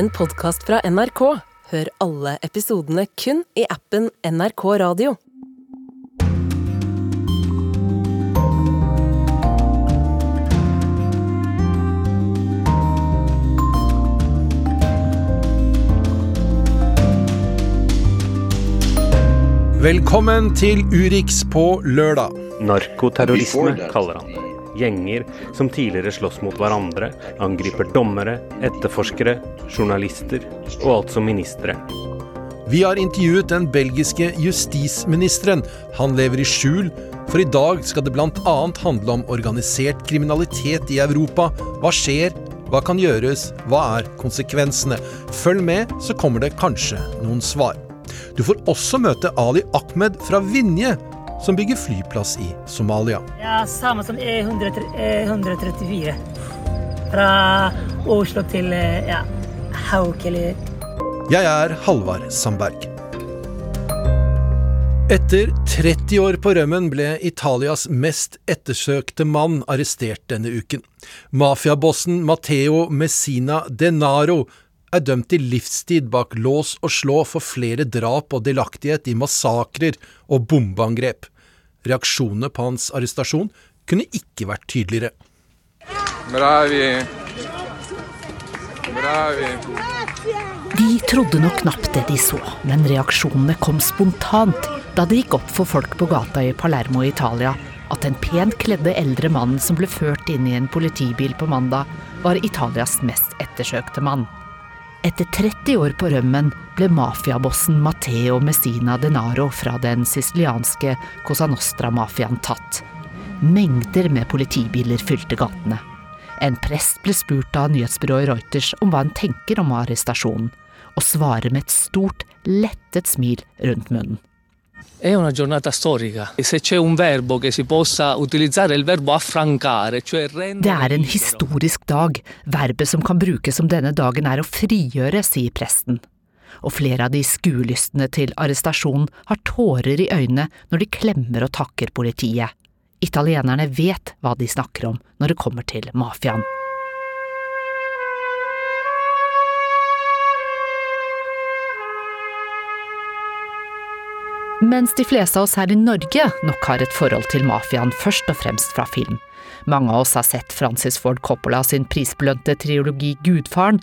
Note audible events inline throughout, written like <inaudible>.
en podkast fra NRK. Hør alle episodene kun i appen NRK Radio. Velkommen til Urix på lørdag. Narkoterrorisme kaller han. Gjenger som tidligere slåss mot hverandre, angriper dommere, etterforskere, journalister og altså ministre. Vi har intervjuet den belgiske justisministeren. Han lever i skjul, for i dag skal det bl.a. handle om organisert kriminalitet i Europa. Hva skjer? Hva kan gjøres? Hva er konsekvensene? Følg med, så kommer det kanskje noen svar. Du får også møte Ali Ahmed fra Vinje, som bygger flyplass i Somalia. Ja, Samme som E134. Fra Oslo til eh, ja, Haukeli. Jeg er Halvard Sandberg. Etter 30 år på rømmen ble Italias mest ettersøkte mann arrestert denne uken. Mafiabossen Matteo Messina Denaro er dømt til livstid bak lås og slå for flere drap og delaktighet i massakrer og bombeangrep. Reaksjonene på hans arrestasjon kunne ikke vært tydeligere. Bravi. Bravi. De trodde nok knapt det de så, men reaksjonene kom spontant da det gikk opp for folk på gata i Palermo i Italia at den pent kledde eldre mannen som ble ført inn i en politibil på mandag, var Italias mest ettersøkte mann. Etter 30 år på rømmen ble mafiabossen Matteo Messina Denaro fra den sicilianske Cosa Nostra-mafiaen tatt. Mengder med politibiler fylte gatene. En prest ble spurt av nyhetsbyrået Reuters om hva han tenker om arrestasjonen, og svarer med et stort, lettet smil rundt munnen. È una giornata storica e se c'è un verbo che si possa utilizzare è il verbo affrancare, cioè Det rendere er en historisk dag. Verbet som kan brukes om denne dagen er å frigjøre, sier presten. Og flere av de skuelystne til arrestasjonen har tårer i øynene når de klemmer og takker politiet. Italienerne vet hva de snakker om når det kommer til mafiaen. Mens de fleste av oss her i Norge nok har et forhold til mafiaen først og fremst fra film. Mange av oss har sett Francis Ford Coppola sin prisbelønte triologi Gudfaren,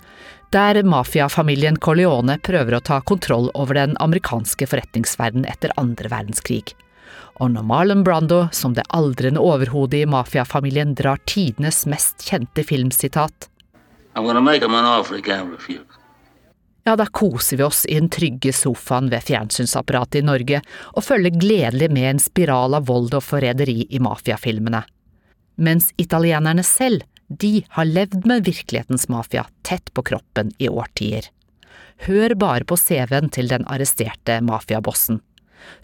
der mafiafamilien Corleone prøver å ta kontroll over den amerikanske forretningsverden etter andre verdenskrig. Og når Marlon Brando, som det aldrende overhodet i mafiafamilien, drar tidenes mest kjente filmsitat, I'm gonna make him an offer he can't refuse. Ja, da koser vi oss i den trygge sofaen ved fjernsynsapparatet i Norge og følger gledelig med en spiral av vold og forræderi i mafiafilmene. Mens italienerne selv, de har levd med virkelighetens mafia tett på kroppen i årtier. Hør bare på CV-en til den arresterte mafiabossen.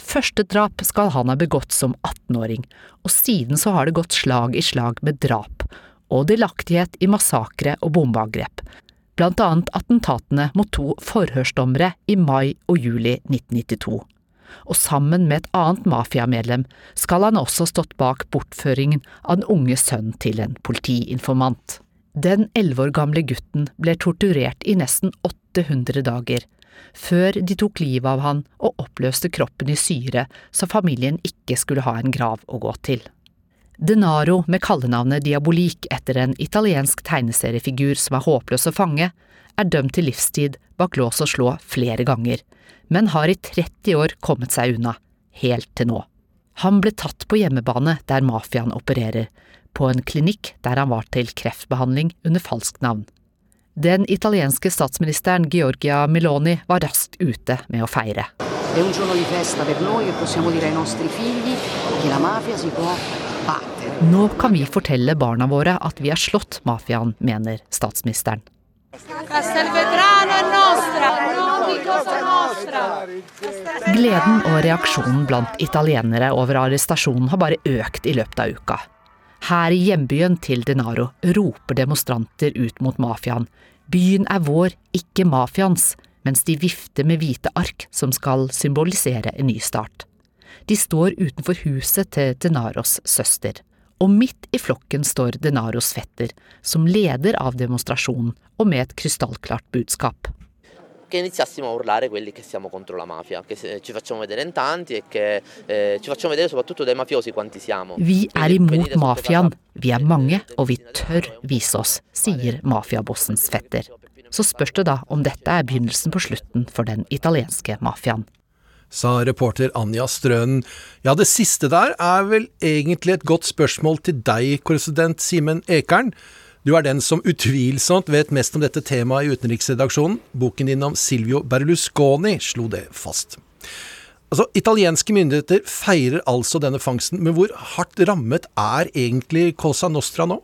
Første drap skal han ha begått som 18-åring, og siden så har det gått slag i slag med drap og delaktighet i massakre og bombeangrep, blant annet attentatene mot to forhørsdommere i mai og juli 1992. Og sammen med et annet mafiamedlem skal han også stått bak bortføringen av den unge sønnen til en politiinformant. Den elleve år gamle gutten ble torturert i nesten 800 dager, før de tok livet av han og oppløste kroppen i syre så familien ikke skulle ha en grav å gå til. Denaro, med kallenavnet Diabolik etter en italiensk tegneseriefigur som er håpløs å fange, er dømt til livstid bak lås og slå flere ganger, men har i 30 år kommet seg unna, helt til nå. Han ble tatt på hjemmebane der mafiaen opererer, på en klinikk der han var til kreftbehandling under falskt navn. Den italienske statsministeren Giorgia Meloni var raskt ute med å feire. È un giorno Nå kan vi fortelle barna våre at vi har slått mafiaen, mener statsministeren. Gleden og reaksjonen blant italienere over arrestasjonen har bare økt i løpet av uka. Her i hjembyen til Denaro roper demonstranter ut mot mafiaen. Byen er vår, ikke mafiaens, mens de vifter med hvite ark som skal symbolisere en ny start. De står utenfor huset til Denaros søster, og midt i flokken står Denaros fetter, som leder av demonstrasjonen og med et krystallklart budskap. Che iniziassimo a urlare quelli che siamo contro la mafia, che ci facciamo vedere in tanti e che eh, ci facciamo vedere soprattutto dai mafiosi quanti siamo. Vi er imot mafiaen, vi er mange og vi tør vise oss, sier mafiabossens fetter. Så spørs det da om dette er begynnelsen på slutten for den italienske mafiaen sa reporter Anja Strønen. Ja, det siste der er vel egentlig et godt spørsmål til deg, korrespondent Simen Ekern. Du er den som utvilsomt vet mest om dette temaet i utenriksredaksjonen. Boken din om Silvio Berlusconi slo det fast. Altså, Italienske myndigheter feirer altså denne fangsten, men hvor hardt rammet er egentlig Cosa Nostra nå?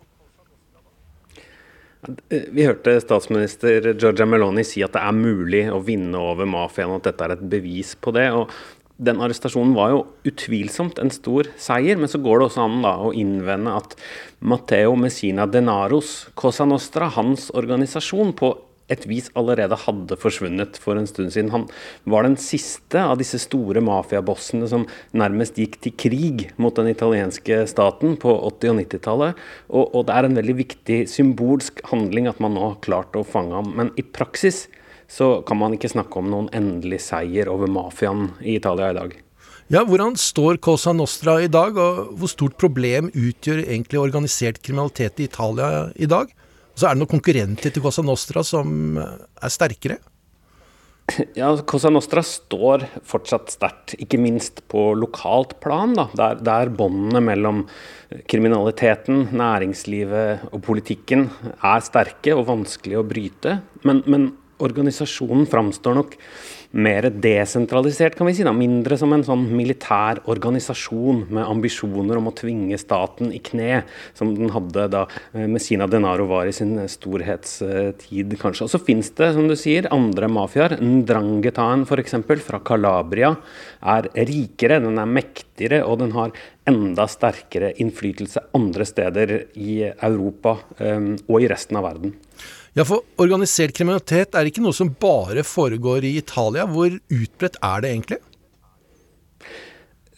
Vi hørte statsminister Giorgia Meloni si at det er mulig å vinne over mafiaen, og at dette er et bevis på det. og den arrestasjonen var jo utvilsomt en stor seier, men så går det også an da, å innvende at Matteo Messina Denaros, Cosa Nostra, hans organisasjon, på et vis allerede hadde forsvunnet for en stund siden. Han var den siste av disse store mafiabossene som nærmest gikk til krig mot den italienske staten på 80- og 90-tallet. Og, og, det er en veldig viktig symbolsk handling at man nå har klart å fange ham. Men i praksis så kan man ikke snakke om noen endelig seier over mafiaen i Italia i dag. Ja, Hvordan står Cosa Nostra i dag, og hvor stort problem utgjør egentlig organisert kriminalitet i Italia i dag? Så er det noen konkurrenter til Cosa Nostra som er sterkere? <laughs> Ja, Cosa Nostra står fortsatt sterkt, ikke minst på lokalt plan. Da, der, der båndene mellom kriminaliteten, næringslivet og politikken er sterke og vanskelig å bryte. Men, men organisasjonen framstår nok mer desentralisert, kan vi si. Da. Mindre som en sånn militær organisasjon med ambisjoner om å tvinge staten i kne, som den hadde da eh, Messina Denaro var i sin storhetstid, kanskje. Og så fins det, som du sier, andre mafiaer. Ndranghetaen f.eks. fra Calabria er rikere, den er mektigere, og den har enda sterkere innflytelse andre steder i Europa og i resten av verden. Ja, for organisert kriminalitet er ikke noe som bare foregår i Italia. Hvor utbredt er det egentlig?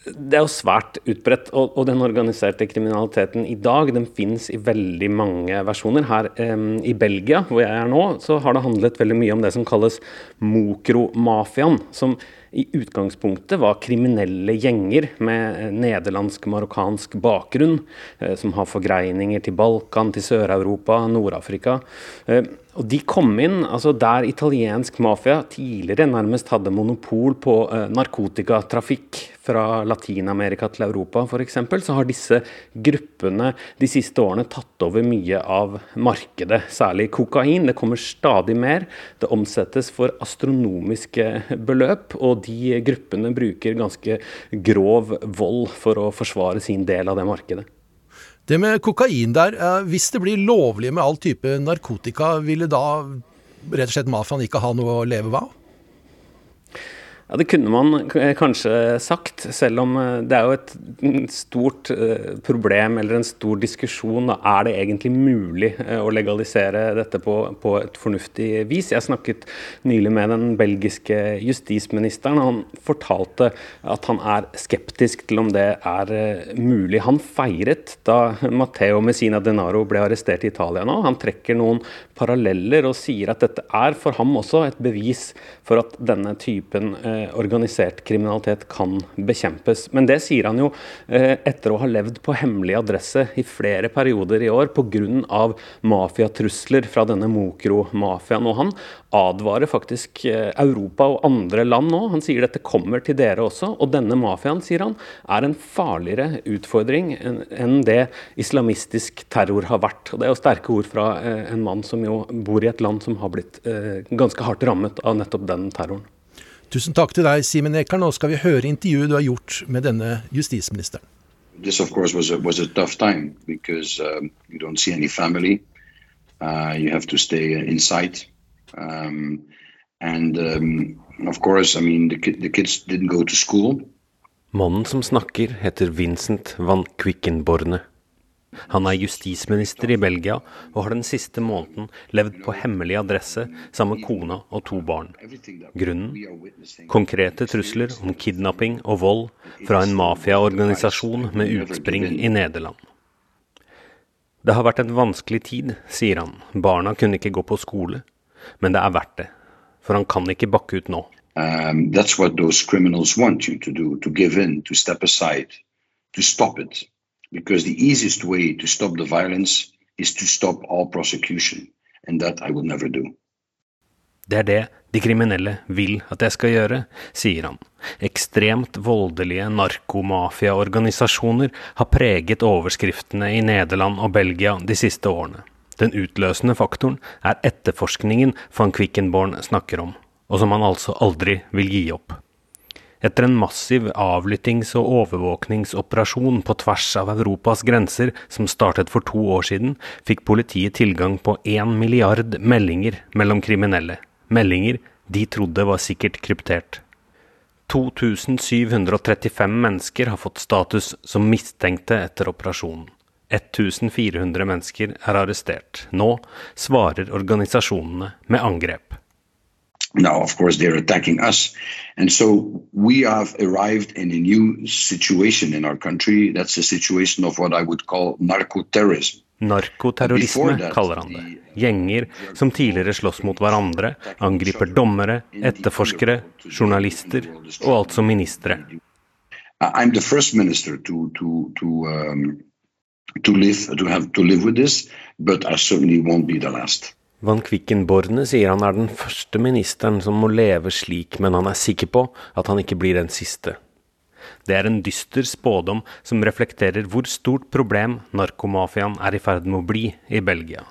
Det er jo svært utbredt, og, og, den organiserte kriminaliteten i dag den finnes i veldig mange versjoner. Her eh, i Belgia, hvor jeg er nå, så har det handlet veldig mye om det som kalles mokromafiaen. Som i utgangspunktet var kriminelle gjenger med nederlandsk-marokkansk bakgrunn, eh, som har forgreininger til Balkan, til Sør-Europa, Nord-Afrika. Eh, og De kom inn altså der italiensk mafia tidligere nærmest hadde monopol på eh, narkotikatrafikk fra Latin-Amerika til Europa f.eks., så har disse gruppene de siste årene tatt over mye av markedet, særlig kokain. Det kommer stadig mer. Det omsettes for astronomiske beløp, og de gruppene bruker ganske grov vold for å forsvare sin del av det markedet. Det med kokain der, eh, hvis det blir lovlig med all type narkotika, ville da rett og slett mafiaen ikke ha noe å leve av? Ja, Det kunne man kanskje sagt, selv om eh, det er jo et stort eh, problem eller en stor diskusjon. Er det egentlig mulig eh, å legalisere dette på, på, et fornuftig vis? Jeg snakket nylig med den belgiske justisministeren. Han fortalte at han er skeptisk til om det er mulig. Han feiret da Matteo Messina Denaro ble arrestert i Italia nå. Han trekker noen paralleller og sier at dette er for ham også et bevis for at denne typen organisert kriminalitet kan bekjempes. Men det sier han jo eh, etter å ha levd på hemmelig adresse i flere perioder i år pga. mafiatrusler fra denne Mokro-mafiaen. Og han advarer faktisk eh, Europa og andre land nå. Han sier dette kommer til dere også. Og denne mafiaen, sier han, er en farligere utfordring enn det islamistisk terror har vært. Og Det er jo sterke ord fra eh, en mann som jo bor i et land som har blitt ganske hardt rammet av nettopp den terroren. Tusen takk til deg, Simen Ekern. Nå skal vi høre intervjuet du har gjort med denne justisministeren. This of course was a, was a tough time because um, you don't see any family. Uh, you have to stay inside. Um, and um, of course, I mean, the, the kids didn't go to school. Mannen som snakker, heter Vincent van Quickenborne. Han er justisminister i Belgia og har den siste måneden levd på hemmelig adresse sammen med kona og to barn. Grunnen? Konkrete trusler om kidnapping og vold fra en mafiaorganisasjon med utspring i Nederland. Det har vært en vanskelig tid, sier han. Barna kunne ikke gå på skole. Men det er verdt det. For han kan ikke bakke ut nå. Um, that's what those criminals want you to do to give in, to step aside, to. Because the easiest way to stop the violence is to stop all prosecution. And that I will never do. Det er det de kriminelle vil at jeg skal gjøre, sier han. Ekstremt voldelige narkomafiaorganisasjoner har preget overskriftene i Nederland og Belgia de siste årene. Den utløsende faktoren er etterforskningen van Quickenborn snakker om, og som han altså aldri vil gi opp. Etter en massiv avlyttings- og overvåkningsoperasjon på tvers av Europas grenser som startet for to år siden, fikk politiet tilgang på én milliard meldinger mellom kriminelle. Meldinger de trodde var sikkert kryptert. 2735 mennesker har fått status som mistenkte etter operasjonen. 1400 mennesker er arrestert. Nå svarer organisasjonene med angrep. Now, of course, they're attacking us. And so we have arrived in a new situation in our country. That's a situation of what I would call narco-terrorism. Narkoterrorisme kaller han det. Gjenger som tidligere slåss mot hverandre, angriper dommere, etterforskere, journalister og altså ministre. I'm the first minister to, to, to, um, to, live, to have to live with this, but I certainly won't be the last. Van Quickenborne sier han er den første ministeren som må leve slik, men han er sikker på at han ikke blir den siste. Det er en dyster spådom som reflekterer hvor stort problem narkomafiaen er i ferd med å bli i Belgia.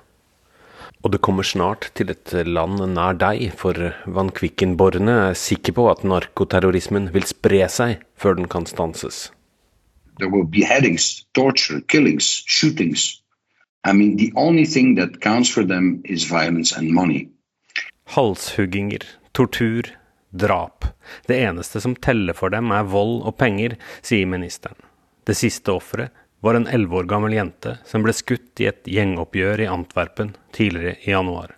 Og det kommer snart til et land nær deg, for Van Quickenborne er sikker på at narkoterrorismen vil spre seg før den kan stanses. There will be beheadings, torture, killings, shootings. I mean, the only thing that counts for them is violence and money. Halshugginger, tortur, drap. Det eneste som teller for dem er vold og penger, sier ministeren. Det siste offeret var en elleve år gammel jente som ble skutt i et gjengoppgjør i Antwerpen tidligere i januar.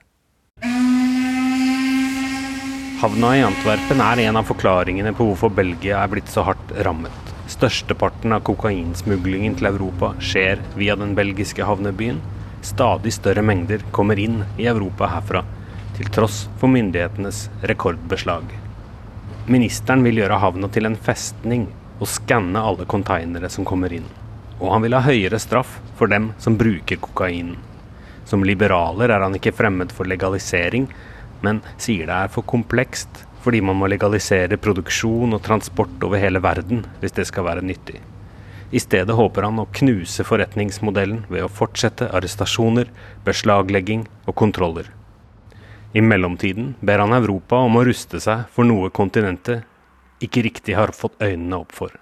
Havna i Antwerpen er en av forklaringene på hvorfor Belgia er blitt så hardt rammet. Størsteparten av kokainsmuglingen til Europa skjer via den belgiske havnebyen. Stadig større mengder kommer inn i Europa herfra, til tross for myndighetenes rekordbeslag. Ministeren vil gjøre havna til en festning og skanne alle konteinere som kommer inn. Og han vil ha høyere straff for dem som bruker kokainen. Som liberaler er han ikke fremmed for legalisering, men sier det er for komplekst fordi man må legalisere produksjon og transport over hele verden hvis det skal være nyttig. I stedet håper han å knuse forretningsmodellen ved å fortsette arrestasjoner, beslaglegging og kontroller. I mellomtiden ber han Europa om å ruste seg for noe kontinentet ikke riktig har fått øynene opp for.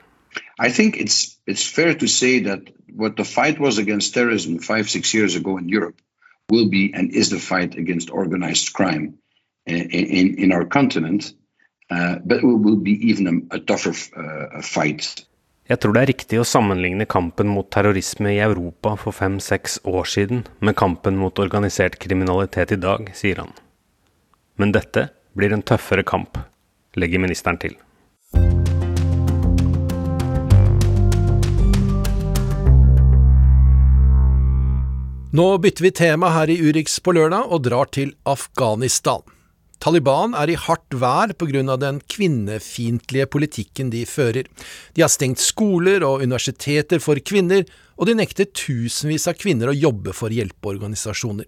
I think it's it's fair to say that what the fight was against terrorism five six years ago in Europe will be and is the fight against organized crime in in, our continent, uh, but it will be even a, a tougher uh, fight. Jeg tror det er riktig å sammenligne kampen mot terrorisme i Europa for fem-seks år siden med kampen mot organisert kriminalitet i dag, sier han. Men dette blir en tøffere kamp, legger ministeren til. Nå bytter vi tema her i Urix på lørdag og drar til Afghanistan. Taliban er i hardt vær pga. den kvinnefiendtlige politikken de fører. De har stengt skoler og universiteter for kvinner, og de nekter tusenvis av kvinner å jobbe for hjelpeorganisasjoner.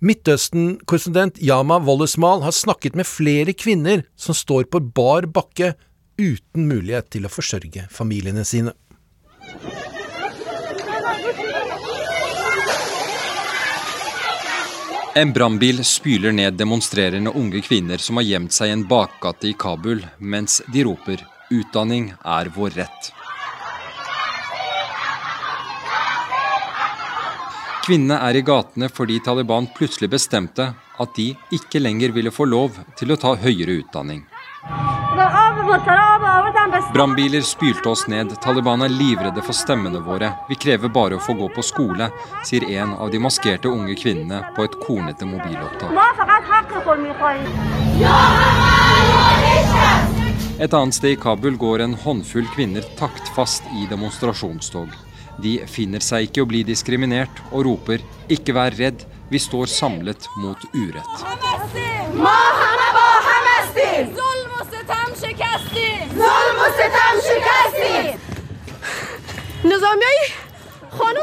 Midtøsten-korrespondent Yama Wollesmal har snakket med flere kvinner som står på bar bakke uten mulighet til å forsørge familiene sine. En brannbil spyler ned demonstrerende unge kvinner som har gjemt seg i en bakgate i Kabul, mens de roper 'utdanning er vår rett'. Kvinnene er i gatene fordi Taliban plutselig bestemte at de ikke lenger ville få lov til å ta høyere utdanning. Brannbiler spylte oss ned. Taliban er livredde for stemmene våre. Vi krever bare å få gå på skole, sier en av de maskerte unge kvinnene på et kornete mobilopptak. Et annet sted i Kabul går en håndfull kvinner taktfast i demonstrasjonstog. De finner seg ikke å bli diskriminert og roper 'ikke vær redd, vi står samlet mot urett'.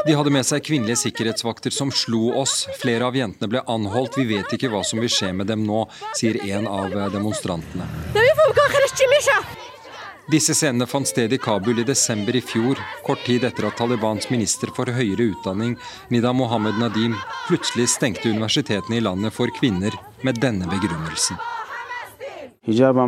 De hadde med seg kvinnelige sikkerhetsvakter som slo oss. Flere av jentene ble anholdt. Vi vet ikke hva som vil skje med dem nå, sier en av demonstrantene. Disse scenene fant sted i Kabul i desember i fjor, kort tid etter at Talibans minister for høyere utdanning, Nida Mohammed Nadim, plutselig stengte universitetene i landet for kvinner med denne begrunnelsen. Hijab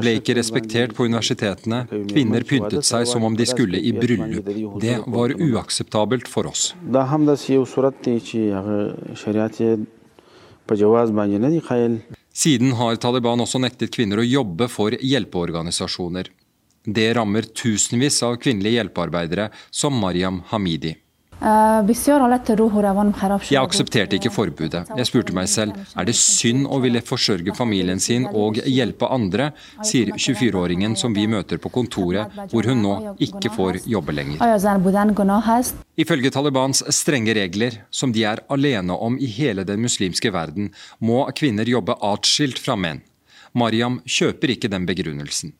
ble ikke respektert på universitetene. Kvinner pyntet seg som om de skulle i bryllup. Det var uakseptabelt for oss. Siden har Taliban også nektet kvinner å jobbe for hjelpeorganisasjoner. Det rammer tusenvis av kvinnelige hjelpearbeidere, som Mariam Hamidi. Jeg aksepterte ikke forbudet. Jeg spurte meg selv er det synd å ville forsørge familien sin og hjelpe andre, sier 24-åringen som vi møter på kontoret, hvor hun nå ikke får jobbe lenger. Ifølge Talibans strenge regler, som de er alene om i hele den muslimske verden, må kvinner jobbe atskilt fra menn. Mariam kjøper ikke den begrunnelsen.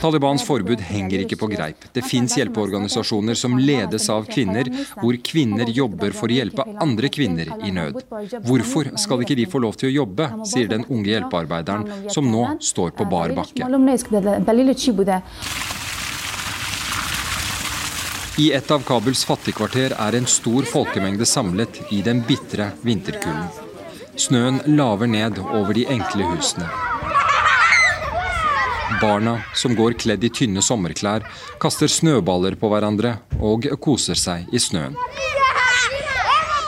Talibans forbud henger ikke på greip. Det fins hjelpeorganisasjoner som ledes av kvinner, hvor kvinner jobber for å hjelpe andre kvinner i nød. Hvorfor skal ikke de få lov til å jobbe, sier den unge hjelpearbeideren som nå står på bar bakke. I et av Kabuls fattigkvarter er en stor folkemengde samlet i den bitre vinterkulden. Snøen laver ned over de enkle husene. Barna, som går kledd i tynne sommerklær, kaster snøballer på hverandre og koser seg i snøen.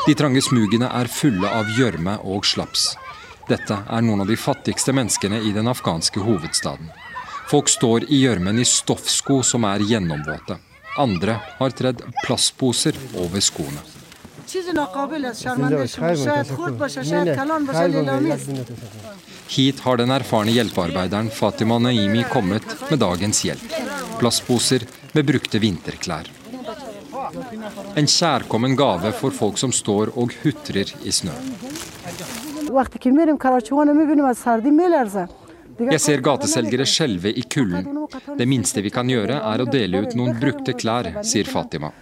De trange smugene er fulle av gjørme og slaps. Dette er noen av de fattigste menneskene i den afghanske hovedstaden. Folk står i gjørmen i stoffsko som er gjennomvåte. Andre har tredd plastposer over skoene. Hit har den erfarne hjelpearbeideren Fatima Naimi kommet med dagens hjelp. Plastposer med brukte vinterklær. En kjærkommen gave for folk som står og hutrer i snø. Jeg ser gateselgere skjelve i kulden. Det minste vi kan gjøre, er å dele ut noen brukte klær, sier Fatima.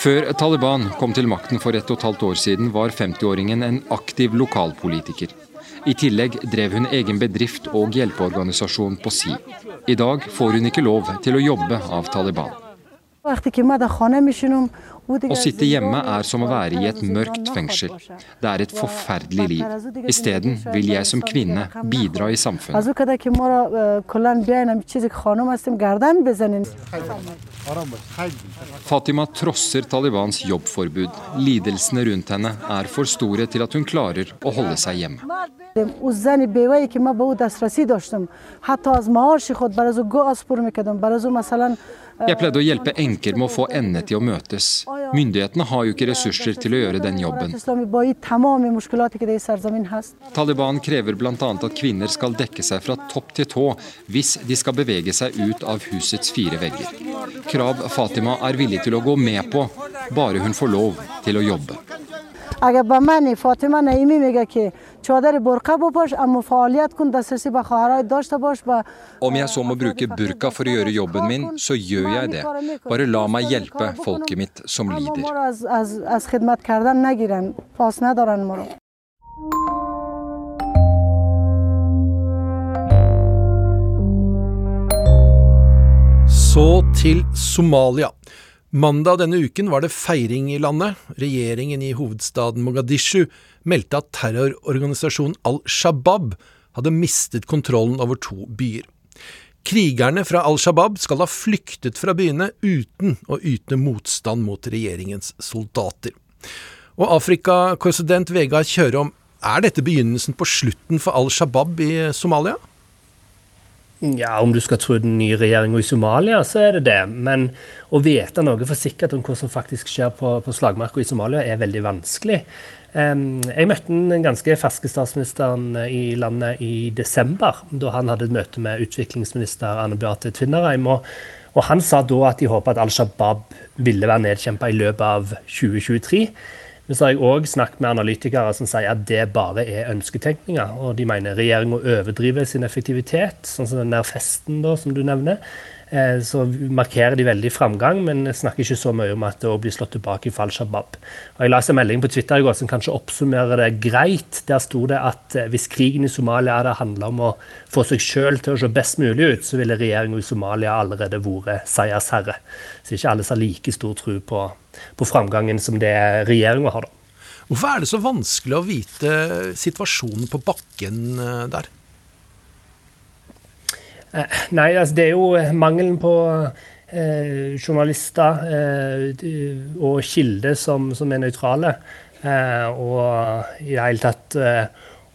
Før Taliban kom til makten for ett og et halvt år siden, var 50-åringen en aktiv lokalpolitiker. I tillegg drev hun egen bedrift og hjelpeorganisasjon på si. I dag får hun ikke lov til å jobbe av Taliban. Å sitte hjemme er som å være i et mørkt fengsel. Det er et forferdelig liv. Isteden vil jeg som kvinne bidra i samfunnet. Fatima trosser Talibans jobbforbud. Lidelsene rundt henne er for store til at hun klarer å holde seg hjemme. Jeg pleide å hjelpe enker med å få endene til å møtes. Myndighetene har jo ikke ressurser til å gjøre den jobben. Taliban krever bl.a. at kvinner skal dekke seg fra topp til tå hvis de skal bevege seg ut av husets fire vegger. Krav Fatima er villig til å gå med på, bare hun får lov til å jobbe. اگر به من فاطمه نعیمی میگه که چادر برقه بپاش اما فعالیت کن دسترسی به خواهرای داشته باش با Om jeg så må bruke burka for å gjøre jobben min, så gjør jeg det. Bare la meg hjelpe folket mitt som lider. از, از, از خدمت کردن نگیرن پاس ندارن ما رو Så til Somalia. Mandag denne uken var det feiring i landet. Regjeringen i hovedstaden Mogadishu meldte at terrororganisasjonen Al Shabaab hadde mistet kontrollen over to byer. Krigerne fra Al Shabaab skal ha flyktet fra byene uten å yte motstand mot regjeringens soldater. Og Afrikakorrespondent Vegard Kjørom, er dette begynnelsen på slutten for Al Shabaab i Somalia? Ja, Om du skal tro den nye regjeringa i Somalia, så er det det. Men å vite noe for sikkert om hva som faktisk skjer på, på slagmarka i Somalia, er veldig vanskelig. Jeg møtte den ganske ferske statsministeren i landet i desember, da han hadde et møte med utviklingsminister Anne Beate Tvinnereim. Og, og han sa da at de håpa at Al Shabaab ville være nedkjempa i løpet av 2023. Men så har jeg òg snakket med analytikere som sier at det bare er ønsketenkninger. Og de mener regjeringa overdriver sin effektivitet, sånn som den der festen da, som du nevner. Eh, så markerer de veldig framgang, men snakker ikke så mye om at det blir slått tilbake i Fall Shabab. Og jeg la en melding på Twitter i går som kanskje oppsummerer det greit. Der sto det at eh, hvis krigen i Somalia hadde handla om å få seg sjøl til å se best mulig ut, så ville regjeringa i Somalia allerede vært seiersherre. Så ikke alle har like stor tro på på framgangen som det regjeringa har. da. Hvorfor er det så vanskelig å vite situasjonen på bakken eh, der? Eh, nei, altså det er jo mangelen på eh, journalister eh, og kilder som, som er nøytrale. Eh, og i det hele tatt eh,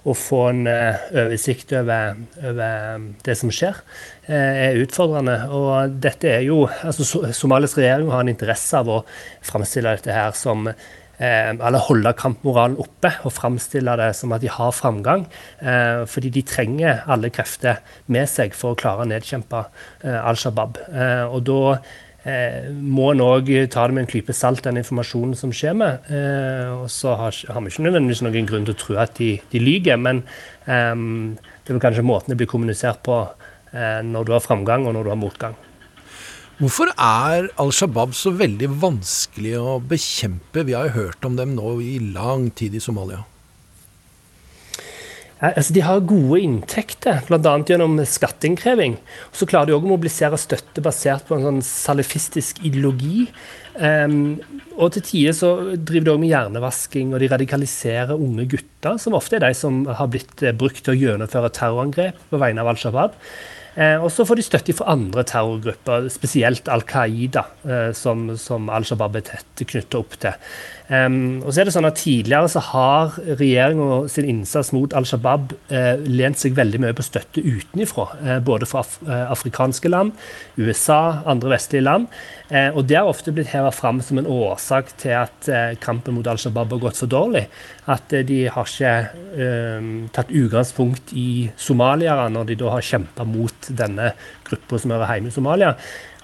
å få en oversikt over, over, det som skjer, er utfordrende. Og dette er jo altså Somalias regjering har en interesse av å framstille dette her som Eh, eller holde kampmoralen oppe og framstille det som at de har framgang. Eh, fordi de trenger alle krefter med seg for å klare å nedkjempe eh, Al Shabaab. og da må en òg ta det med en klype salt, den informasjonen som skjer med. og så har, vi ikke nødvendigvis noen grunn til å tro at de, de lyver, men det er kanskje måten det blir kommunisert på når du har framgang og når du har motgang. Hvorfor er Al Shabaab så veldig vanskelig å bekjempe? Vi har jo hørt om dem nå i lang tid i Somalia. Altså de har gode inntekter, bl.a. gjennom skatteinnkreving. Så klarer de òg å mobilisere støtte basert på en sånn salifistisk ideologi. Um, og til tider så driver de òg med hjernevasking, og de radikaliserer unge gutter, som ofte er de som har blitt eh, brukt til å gjennomføre terrorangrep på vegne av Al Shabaab. Eh, og så får de støtte fra andre terrorgrupper, spesielt Al Qaida, eh, som, som Al Shabaab er tett knyttet opp til. Um, og så er det sånn at Tidligere så har regjeringa sin innsats mot Al Shabaab eh, lent seg veldig mye på støtte utenifra. Eh, både fra af eh, afrikanske land, USA, andre vestlige land. Eh, og Det har ofte blitt heva fram som en årsak til at eh, kampen mot Al Shabaab har gått så dårlig. At eh, de har ikke tatt utgangspunkt i somaliere når de da har kjempa mot denne gruppa som hører hjemme i Somalia.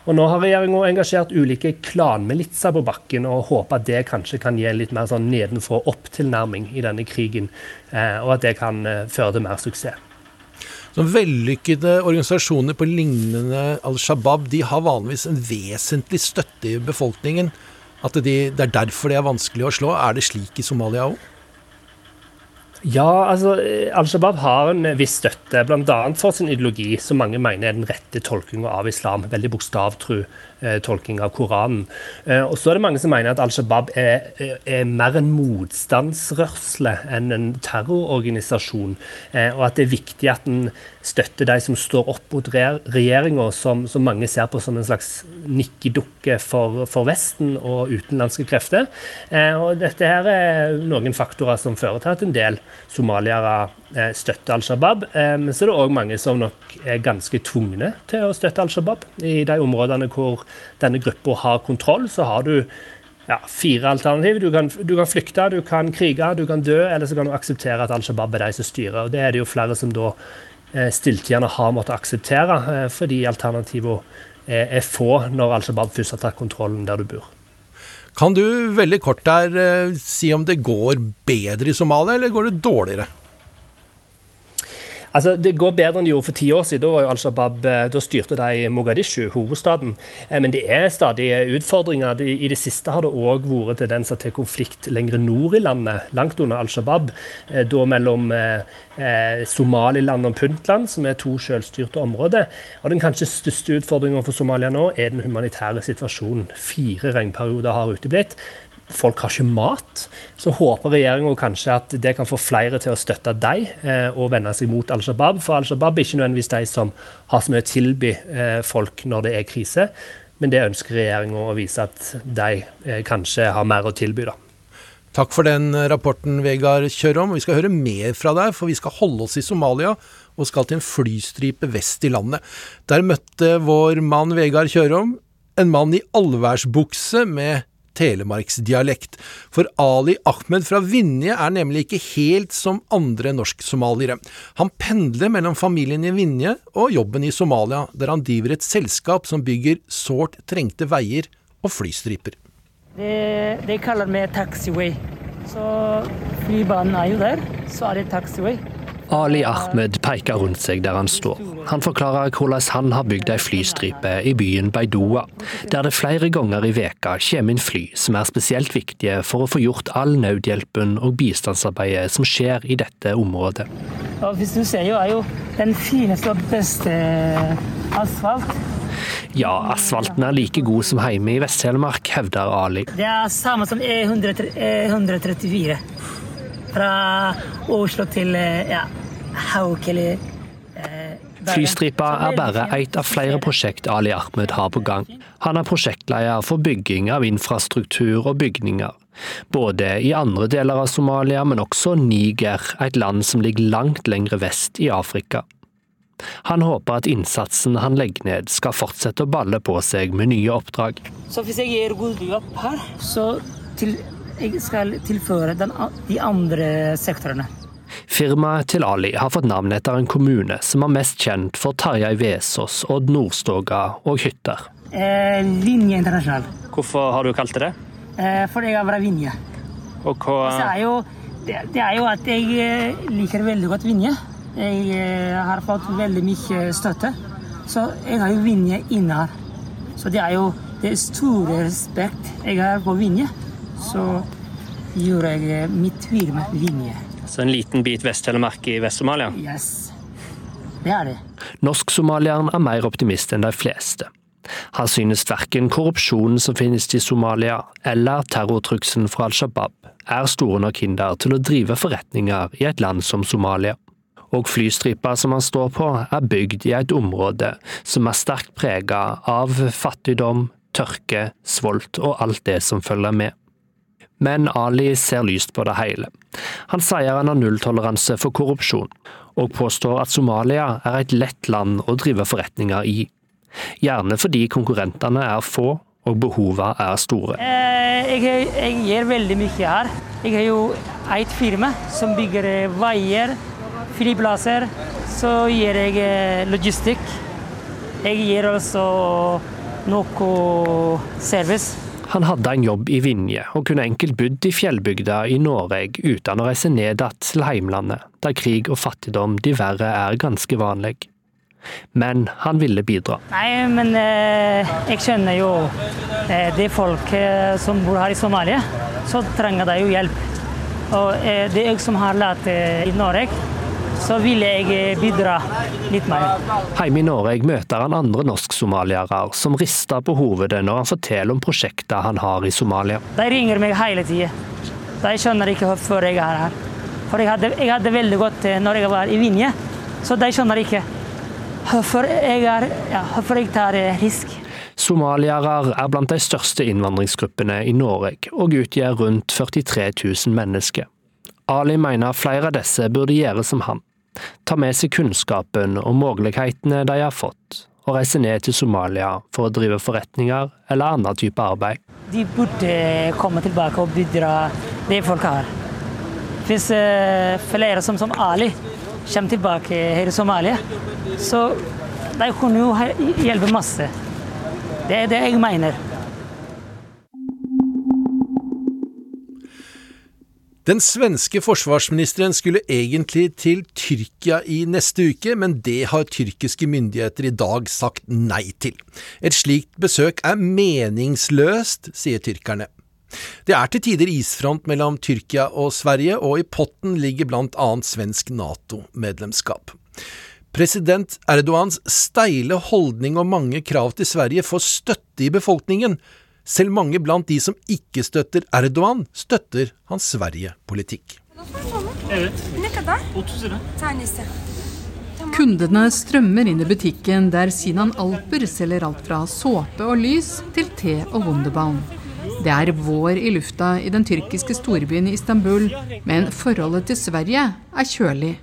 Og Nå har regjeringa engasjert ulike klanmilitser på bakken og håper at det kanskje kan gi litt mer sånn nedenfra opp-tilnærming i denne krigen, eh, og at det kan eh, føre til mer suksess. Så vellykkede organisasjoner på lignende Al Shabaab de har vanligvis en vesentlig støtte i befolkningen. At de, det er derfor det er vanskelig å slå. Er det slik i Somalia òg? Ja, altså Al Shabaab har en viss støtte, bl.a. for sin ideologi, som mange mener er den rette tolkinga av islam. Veldig bokstavtru eh, tolking av Koranen. Eh, og så er det mange som mener at Al Shabaab er, er mer en motstandsrørsle enn en terrororganisasjon. Eh, og at det er viktig at en støtter de som står opp mot regjeringa, som, som, mange ser på som en slags nikkedukke for, for Vesten og utenlandske krefter. Eh, og dette her er noen faktorer som fører til at en del somaliere eh, støtter Al Shabaab. Eh, men så er det òg mange som nok er ganske tvungne til å støtte Al Shabaab. I de områdene hvor denne gruppa har kontroll, så har du ja, fire alternativer. Du kan, du kan, flykte, du kan krige, du kan dø, eller så kan du akseptere at Al Shabaab er de som styrer. Og Det er det jo flere som da eh, stilltiende har måttet akseptere, fordi alternativene er få når Al Shabaab først har tatt kontrollen der du bor. Kan du veldig kort der eh, si om det går bedre i Somalia, eller går det dårligere? Altså, Det går bedre enn det gjorde for ti år siden. Da var jo Al-Shabaab, eh, da styrte de Mogadishu, hovedstaden. Eh, men det er stadig utfordringer. I det siste har det òg vært tendenser til konflikt lenger nord i landet, langt under Al Shabaab. Eh, da mellom Somaliland og Puntland, som er to selvstyrte områder. Og Den kanskje største utfordringen for Somalia nå er den humanitære situasjonen. Fire regnperioder har uteblitt folk har ikke mat. Så håper regjeringa kanskje at det kan få flere til å støtte dem eh, og vende seg mot Al Shabaab. For Al Shabaab er ikke nødvendigvis de som har så mye å tilby eh, folk når det er krise. Men det ønsker regjeringa å vise at de eh, kanskje har mer å tilby. da. Takk for den rapporten, Vegard Kjørom. Vi skal høre mer fra deg, for vi skal holde oss i Somalia og skal til en flystripe vest i landet. Der møtte vår mann Vegard Kjørom en mann i allværsbukse med telemarksdialekt. For Ali Ahmed fra Vinje er nemlig ikke helt som andre norsk-somaliere. Han pendler mellom familien i Vinje og jobben i Somalia, der han driver et selskap som bygger sårt trengte veier og flystriper. Det, det kaller vi taxiway. Så flybanen er jo der, så er det taxiway. Ali Ahmed peker rundt seg der han står. Han forklarer hvordan han har bygd ei flystripe i byen Beidoa, der det flere ganger i veka kommer inn fly som er spesielt viktige for å få gjort all nødhjelpen og bistandsarbeidet som skjer i dette området. Og hvis du ser jo, er jo den fineste og beste asfalt. Ja, asfalten er like god som hjemme i Vest-Telemark, hevder Ali. Det er samme som E134. Fra Oslo til ja, Haukeli. Flystripa er bare ett av flere prosjekt Ali Ahmed har på gang. Han er prosjektleder for bygging av infrastruktur og bygninger. Både i andre deler av Somalia, men også Niger, et land som ligger langt lengre vest i Afrika. Han håper at innsatsen han legger ned skal fortsette å balle på seg med nye oppdrag. Så hvis jeg gjør god jobb her, så til, skal tilføre den, de andre sektorene. Firmaet til Ali har fått navn etter en kommune som er mest kjent for Tarjei Vesaas, Odd Nordstoga og hytter. Eh, Linje Internasjonal. Hvorfor har du kalt det det? Eh, fordi jeg er fra Vinje. Og hva... Så er jo, det, det, er jo at jeg liker veldig godt Vinje. Jeg har fått veldig mye støtte. Så jeg har jo Vinje inne her. Så det er jo det store respekt jeg har på Vinje. Så gjør jeg mitt firma Vinje. Så en liten bit Vest-Telemark i Vest-Somalia? Yes, det er det. Norsk-somalieren er mer optimist enn de fleste. Han synes verken korrupsjonen som finnes i Somalia, eller terrortrusselen fra Al Shabaab er store nok hinder til å drive forretninger i et land som Somalia. Og flystripa som han står på, er bygd i et område som er sterkt prega av fattigdom, tørke, svolt og alt det som følger med. Men Ali ser lyst på det hele. Han sier han har nulltoleranse for korrupsjon, og påstår at Somalia er et lett land å drive forretninger i. Gjerne fordi konkurrentene er få og behovene er store. Eh, jeg, jeg, gjør veldig mye her. Jeg har jo et firma som bygger veier, flyplasser. Så gjør jeg logistikk. Jeg gjør også noe service. Han hadde en jobb i Vinje, og kunne enkelt bodd i fjellbygda i Norge uten å reise ned igjen til heimlandet, der krig og fattigdom de verre er ganske vanlig. Men han ville bidra. Nei, men eh, jeg skjønner jo eh, de folk eh, som bor her i Somalia, så trenger de jo hjelp. Og eh, det er jeg som har lært eh, i Norge, så vil jeg bidra litt mer. Hjemme i Norge møter han andre norsk-somaliere som rister på hovedet når han forteller om prosjekter han har i Somalia. De ringer meg hele tida. De skjønner ikke hvorfor jeg er her. For jeg hadde, jeg hadde veldig godt når jeg var i Vinje, så de skjønner ikke hvorfor jeg, er, ja, hvorfor jeg tar risk. Somaliere er blant de største innvandringsgruppene i Norge, og utgjør rundt 43 000 mennesker. Ali mener flere av disse burde gjøre som han ta med seg kunnskapen og mulighetene de har fått, og reise ned til Somalia for å drive forretninger eller annen type arbeid. De burde komme tilbake og bidra det folk har. Hvis flere som, som Ali kommer tilbake her i Somalia, så de kunne jo hjelpe masse. Det er det jeg mener. Den svenske forsvarsministeren skulle egentlig til Tyrkia i neste uke, men det har tyrkiske myndigheter i dag sagt nei til. Et slikt besøk er meningsløst, sier tyrkerne. Det er til tider isfront mellom Tyrkia og Sverige, og i potten ligger blant annet svensk NATO-medlemskap. President Erdogans steile holdning og mange krav til Sverige får støtte i befolkningen, selv mange blant de som ikke støtter Erdogan, støtter hans Sverige-politikk. Kundene strømmer inn i butikken der Sinan Alper selger alt fra såpe og lys til te og Wunderbaum. Det er vår i lufta i den tyrkiske storbyen Istanbul, men forholdet til Sverige er kjølig.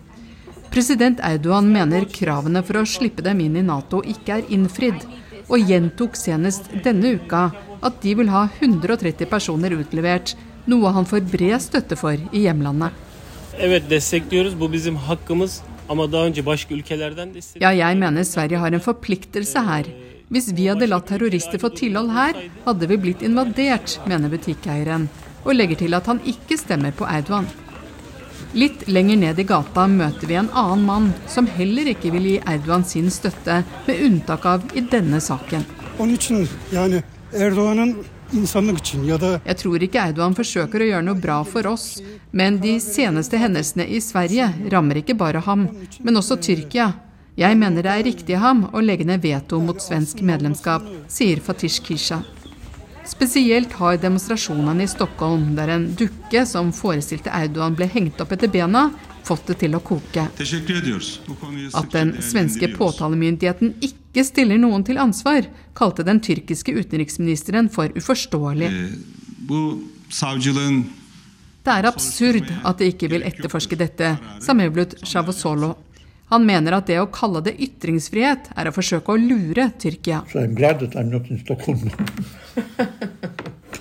President Erdogan mener kravene for å slippe dem inn i Nato ikke er innfridd, og gjentok senest denne uka at de vil ha 130 personer utlevert, noe han får bred støtte for i hjemlandet. Ja, jeg mener Sverige har en forpliktelse her. Hvis vi hadde latt terrorister få tilhold her, hadde vi blitt invadert, mener butikkeieren, og legger til at han ikke stemmer på Erdogan. Litt lenger ned i gata møter vi en annen mann som heller ikke vil gi Erdogan sin støtte, med unntak av i denne saken. Jeg tror ikke Erdogan forsøker å gjøre noe bra for oss, men de seneste hendelsene i Sverige rammer ikke bare ham, men også Tyrkia. Jeg mener det er riktig av ham å legge ned veto mot svensk medlemskap, sier Fatish Kisha. Spesielt har demonstrasjonene i Stockholm, der en dukke som forestilte Erdogan ble hengt opp etter bena, fått det til å koke. At den svenske påtalemyndigheten ikke stiller noen til ansvar, kalte den tyrkiske utenriksministeren for uforståelig. Det er absurd at de ikke vil etterforske dette, sa Mevlut Shavosolo. Han mener at det å kalle det ytringsfrihet er å forsøke å lure Tyrkia.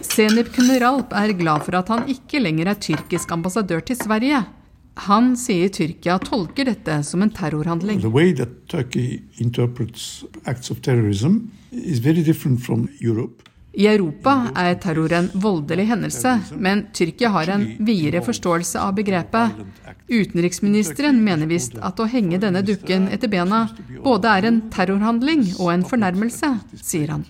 Senip Kuneralp er glad for at han ikke lenger er tyrkisk ambassadør til Sverige. Han sier Tyrkia tolker dette som en terrorhandling. I Europa er terror en voldelig hendelse, men Tyrkia har en videre forståelse av begrepet. Utenriksministeren mener visst at å henge denne dukken etter bena både er en terrorhandling og en fornærmelse, sier han.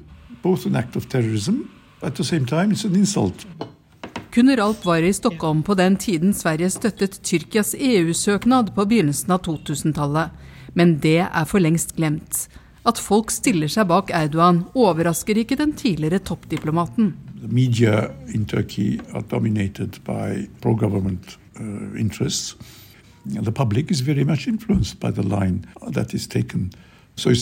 Kuneralp være i Stockholm på den tiden Sverige støttet Tyrkias EU-søknad på begynnelsen av 2000-tallet. Men det er for lengst glemt. At folk stiller seg bak Erdogan, overrasker ikke den tidligere toppdiplomaten. Media in Turkey are dominated by pro-government uh, interests. The public is very much influenced by the line that is taken. So.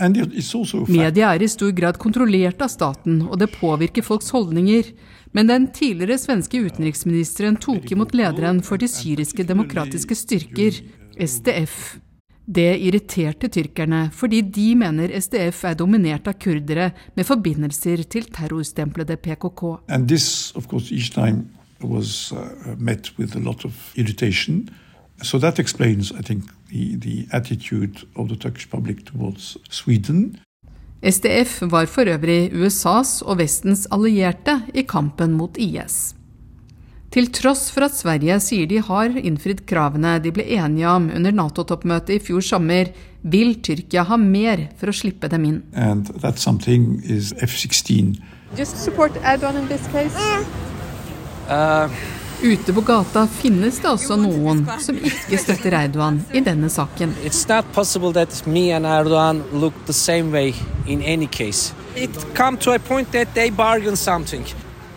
Media er i stor grad kontrollert av staten, og det påvirker folks holdninger. Men den tidligere svenske utenriksministeren tok imot lederen for de syriske demokratiske styrker, SDF. Det irriterte tyrkerne, fordi de mener SDF er dominert av kurdere med forbindelser til terrorstemplede PKK. This, course, was uh. So that explains, I think, the, the attitude of the Turkish public towards Sweden. SDF var for øvrig USAs og Vestens allierte i kampen mot IS. Til tross for at Sverige sier de har innfridd kravene de ble enige om under Nato-toppmøtet i fjor sommer, vil Tyrkia ha mer for å slippe dem inn. Uh, Ute på gata finnes det også noen som ikke støtter Erdogan i denne saken. It's not possible that me and Erdogan look the same way in any case. It come to a point that they bargain something.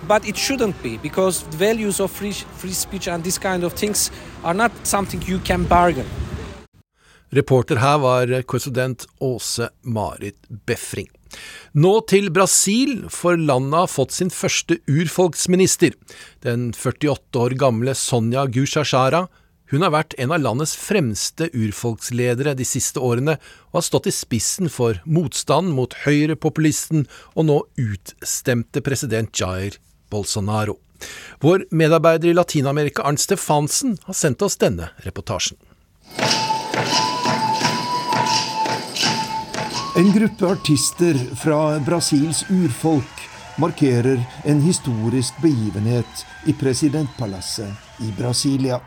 But it shouldn't be, because values of free, free speech and these kind of things are not something you can bargain. Reporter her var korrespondent Åse Marit Befring. Nå til Brasil, for landet har fått sin første urfolksminister. Den 48 år gamle Sonja Gushashara. Hun har vært en av landets fremste urfolksledere de siste årene, og har stått i spissen for motstand mot høyrepopulisten og nå utstemte president Jair Bolsonaro. Vår medarbeider i Latin-Amerika, Arnt Stefansen, har sendt oss denne reportasjen. En gruppe artister fra Brasils urfolk markerer en historisk begivenhet i presidentpalasset i Brasilia.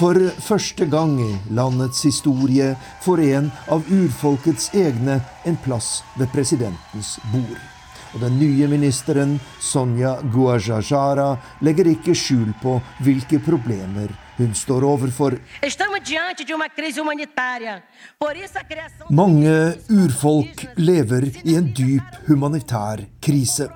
For første gang i landets historie får en av urfolkets egne en plass ved presidentens bord. Og den nye ministeren, Sonja Guajajara, legger ikke skjul på hvilke problemer hun står overfor. Mange urfolk lever i en dyp humanitær krise.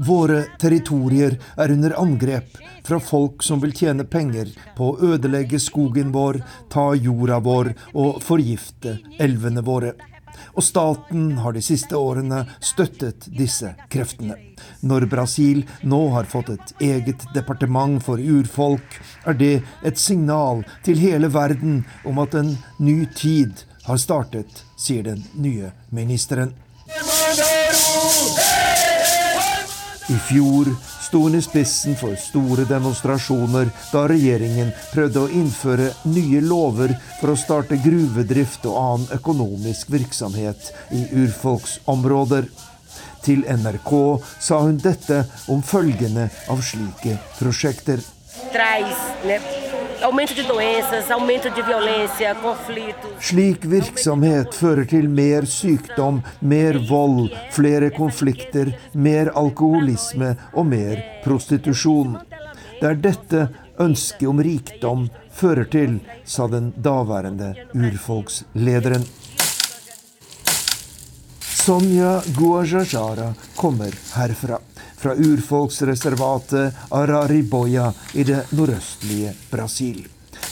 Våre territorier er under angrep fra folk som vil tjene penger på å ødelegge skogen vår, ta jorda vår og forgifte elvene våre. Og staten har de siste årene støttet disse kreftene. Når Brasil nå har fått et eget departement for urfolk, er det et signal til hele verden om at en ny tid har startet, sier den nye ministeren. I fjor sto hun i spissen for store demonstrasjoner da regjeringen prøvde å innføre nye lover for å starte gruvedrift og annen økonomisk virksomhet i urfolksområder. Til NRK sa hun dette om følgende av slike prosjekter. Aumento de doenças, aumento de violência, conflitos. Slik virksomhet fører til mer sykdom, mer vold, flere konflikter, mer alkoholisme og mer prostitusjon. Det er dette ønsket om rikdom fører til, sa den daværende urfolkslederen. Sonja Guajajara kommer herfra fra urfolksreservatet Arariboya i det nordøstlige Brasil.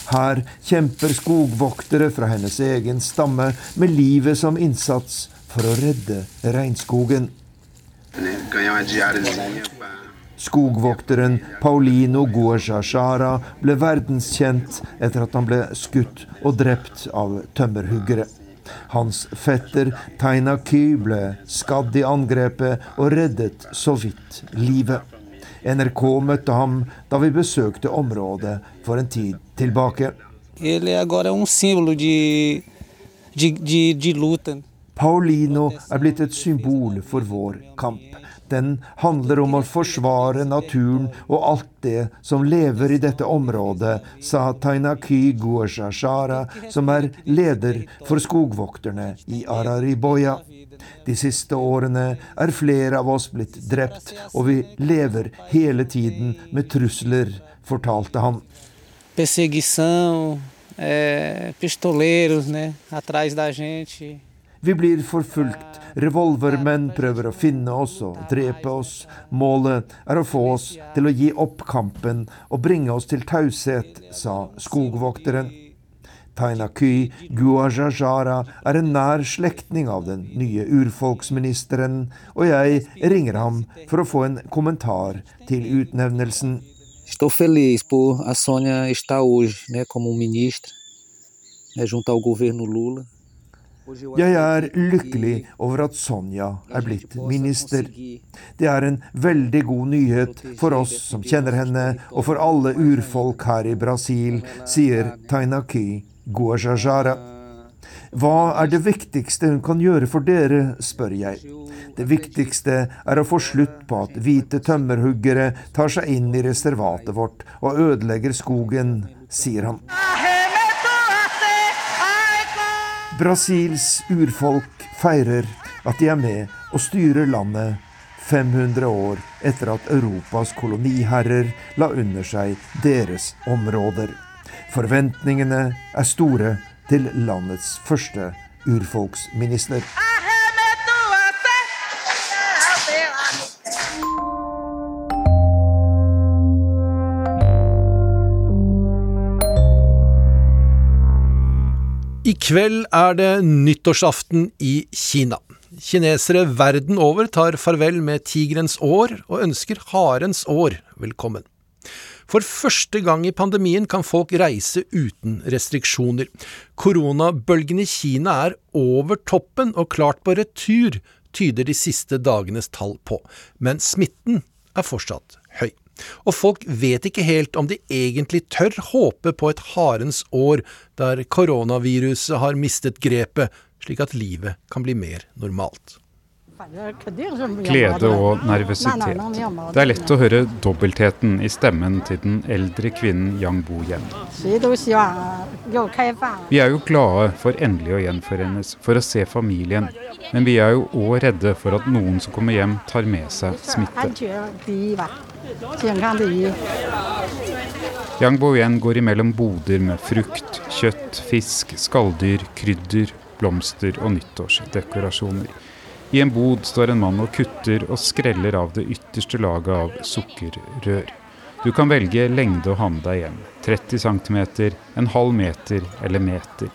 Her kjemper skogvoktere fra hennes egen stamme med livet som innsats for å redde regnskogen. Skogvokteren Paulino Guajajara ble verdenskjent etter at han ble skutt og drept av tømmerhuggere. Hans fetter Taina Ky ble skadd i angrepet og reddet så vidt livet. NRK møtte ham da vi besøkte området for en tid tilbake. Paulino er blitt et symbol for vår kamp. Den handler om å forsvare naturen og alt det som lever i dette området, sa Tainaki Guashashara, som er leder for skogvokterne i Arariboya. De siste årene er flere av oss blitt drept, og vi lever hele tiden med trusler, fortalte han. Perseguição, eh, pistoleiros, né, atrás da gente. Vi blir forfulgt. Revolvermenn prøver å finne oss og drepe oss. Målet er å få oss til å gi opp kampen og bringe oss til taushet, sa skogvokteren. Tainaky Guajajara er en nær slektning av den nye urfolksministeren, og jeg ringer ham for å få en kommentar til utnevnelsen. Estou feliz por a Sônia estar hoje, né, como ministra, né, junto ao governo Lula. Jeg er lykkelig over at Sonja er blitt minister. Det er en veldig god nyhet for oss som kjenner henne, og for alle urfolk her i Brasil, sier Tainaki Guajajara. Hva er det viktigste hun kan gjøre for dere, spør jeg. Det viktigste er å få slutt på at hvite tømmerhuggere tar seg inn i reservatet vårt og ødelegger skogen, sier han. Brasils urfolk feirer at de er med og styrer landet 500 år etter at Europas koloniherrer la under seg deres områder. Forventningene er store til landets første urfolksminister. Kveld er det nyttårsaften i Kina. Kinesere verden over tar farvel med tigerens år og ønsker harens år velkommen. For første gang i pandemien kan folk reise uten restriksjoner. Koronabølgen i Kina er over toppen og klart på retur, tyder de siste dagenes tall på, men smitten er fortsatt. Og folk vet ikke helt om de egentlig tør håpe på et harens år der koronaviruset har mistet grepet, slik at livet kan bli mer normalt. Glede og nervøsitet. Det er lett å høre dobbeltheten i stemmen til den eldre kvinnen Yang Bo-yen. Vi er jo glade for endelig å gjenforenes, for å se familien. Men vi er jo òg redde for at noen som kommer hjem, tar med seg smitte. Yang Bo-yen går imellom boder med frukt, kjøtt, fisk, skalldyr, krydder, blomster og nyttårsdekorasjoner. I en bod står en mann og kutter og skreller av det ytterste laget av sukkerrør. Du kan velge lengde å ha med deg hjem. 30 cm, en halv meter eller meter.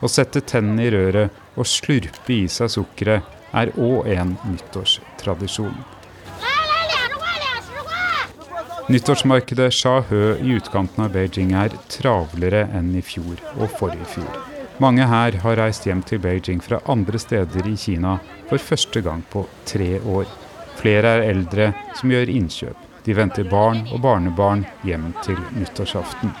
Å sette tennene i røret og slurpe i seg sukkeret er òg en nyttårstradisjon. Nyttårsmarkedet Shahe i utkanten av Beijing er travlere enn i fjor og forrige fjor. Mange her har reist hjem til Beijing fra andre steder i Kina for første gang på tre år. Flere er eldre som gjør innkjøp. De venter barn og barnebarn hjem til nyttårsaften.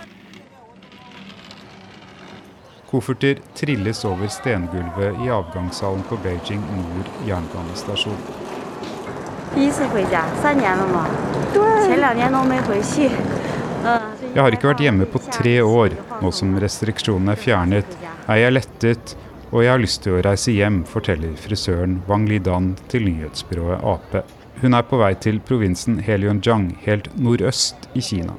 Kofferter trilles over stengulvet i avgangshallen på Beijing Nord jernbanestasjon. Jeg har ikke vært hjemme på tre år. Nå som restriksjonene er fjernet, er jeg lettet, og jeg har lyst til å reise hjem, forteller frisøren Wang Lidan til nyhetsbyrået Ap. Hun er på vei til provinsen Helionjiang, helt nordøst i Kina.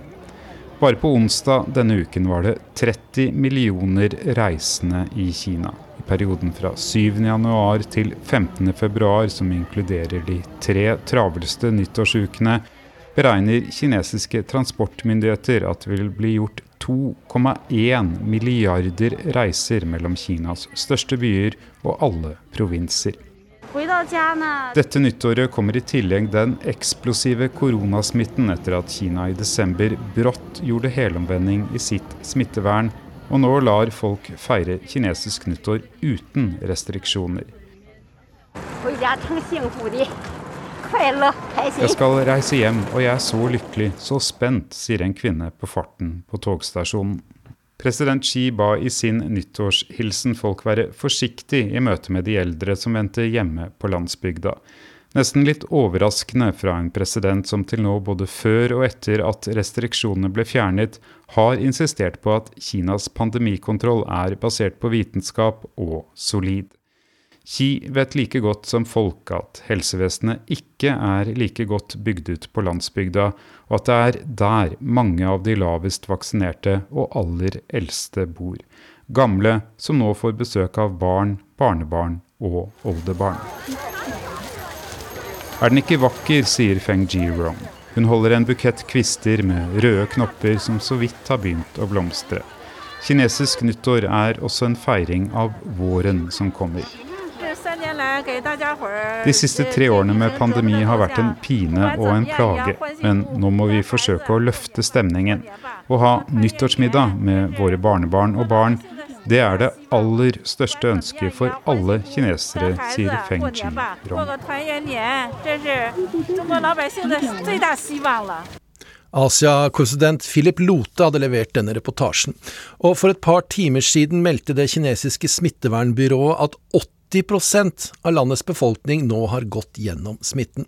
Bare på onsdag denne uken var det 30 millioner reisende i Kina. I perioden fra 7.1 til 15.2, som inkluderer de tre travleste nyttårsukene, beregner kinesiske transportmyndigheter at det vil bli gjort 2,1 milliarder reiser mellom Kinas største byer og alle provinser. Dette nyttåret kommer i tillegg den eksplosive koronasmitten etter at Kina i desember brått gjorde helomvending i sitt smittevern, og nå lar folk feire kinesisk nyttår uten restriksjoner. Jeg skal reise hjem, og jeg er så lykkelig, så spent, sier en kvinne på farten på togstasjonen. President Xi ba i sin nyttårshilsen folk være forsiktig i møte med de eldre som venter hjemme på landsbygda. Nesten litt overraskende fra en president som til nå, både før og etter at restriksjonene ble fjernet, har insistert på at Kinas pandemikontroll er basert på vitenskap og solid. Xi vet like godt som folk at helsevesenet ikke er like godt bygd ut på landsbygda, og at det er der mange av de lavest vaksinerte og aller eldste bor. Gamle som nå får besøk av barn, barnebarn og oldebarn. Er den ikke vakker, sier Feng Jirong. Hun holder en bukett kvister med røde knopper som så vidt har begynt å blomstre. Kinesisk nyttår er også en feiring av våren som kommer. De siste tre årene med pandemi har vært en pine og en plage, men nå må vi forsøke å løfte stemningen. Å ha nyttårsmiddag med våre barnebarn og barn, det er det aller største ønsket for alle kinesere, sier Feng Chi-rong. Asia-korrespondent Philip Lote hadde levert denne reportasjen, og for et par timer siden meldte det kinesiske smittevernbyrået at 80% av landets befolkning nå har gått gjennom smitten.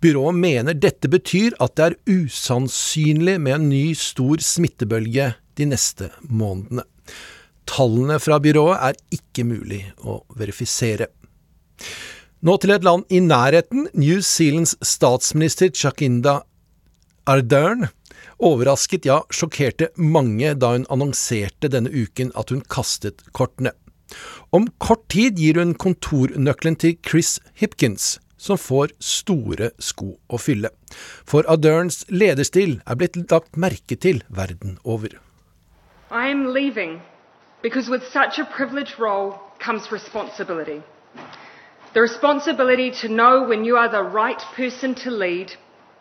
Byrået mener dette betyr at det er usannsynlig med en ny stor smittebølge de neste månedene. Tallene fra byrået er ikke mulig å verifisere. Nå til et land i nærheten. New Zealands statsminister Chakinda Ardern overrasket, ja sjokkerte mange da hun annonserte denne uken at hun kastet kortene. Om kort tid gir hun kontornøkkelen til Chris Hipkins, som får store sko å fylle. For Ardерns lederstil er blitt lagt merke til verden over. I am leaving because with such a privileged role comes responsibility. The responsibility to know when you are the right person to lead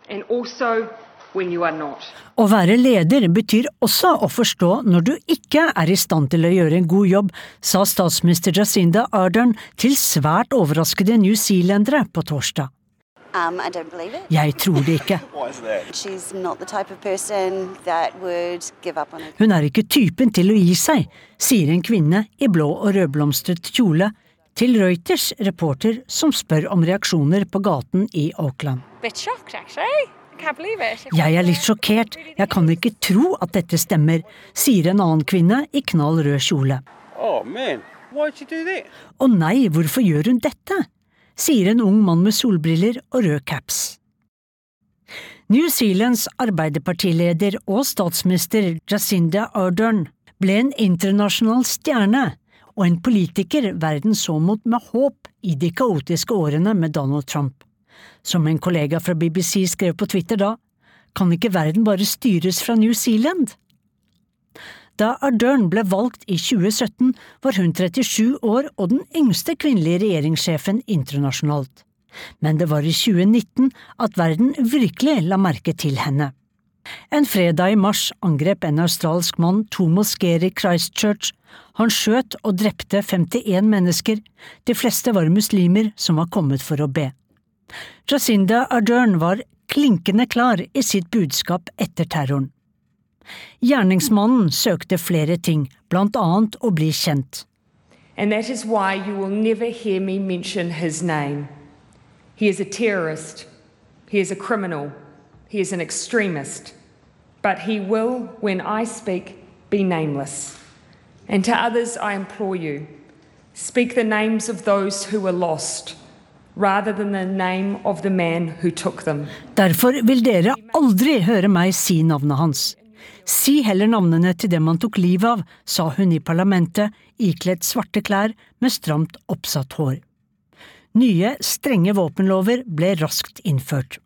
and also å være leder betyr også å forstå når du ikke er i stand til å gjøre en god jobb, sa statsminister Jacinda Ardern til svært overraskede newzealendere på torsdag. Um, Jeg tror det ikke. <laughs> Hun er ikke typen til å gi seg, sier en kvinne i blå og rødblomstret kjole til Reuters reporter som spør om reaksjoner på gaten i Auckland. Jeg er litt sjokkert, jeg kan ikke tro at dette stemmer, sier en annen kvinne i knall rød kjole. Oh, Å nei, hvorfor gjør hun dette? sier en ung mann med solbriller og rød caps. New Zealands arbeiderpartileder og statsminister Jacinda Ardern ble en internasjonal stjerne og en politiker verden så mot med håp i de kaotiske årene med Donald Trump. Som en kollega fra BBC skrev på Twitter da, kan ikke verden bare styres fra New Zealand? Da Ardern ble valgt i 2017, var hun 37 år og den yngste kvinnelige regjeringssjefen internasjonalt. Men det var i 2019 at verden virkelig la merke til henne. En fredag i mars angrep en australsk mann to moskeer i Christchurch. Han skjøt og drepte 51 mennesker, de fleste var muslimer som var kommet for å be. Jacinda Ardern var klinkende klar i sitt budskap etter terroren. Gjerningsmannen søkte flere ting, blant annet å bli kjent. And that is why you will never hear me mention his name. He is a terrorist. He is a criminal. He is an extremist. But he will, when I speak, be nameless. And to others, I implore you speak the names of those who were lost. Derfor vil dere aldri høre meg si navnet hans. Si heller navnene til dem han tok livet av, sa hun i parlamentet, ikledd svarte klær med stramt oppsatt hår. Nye, strenge våpenlover ble raskt innført.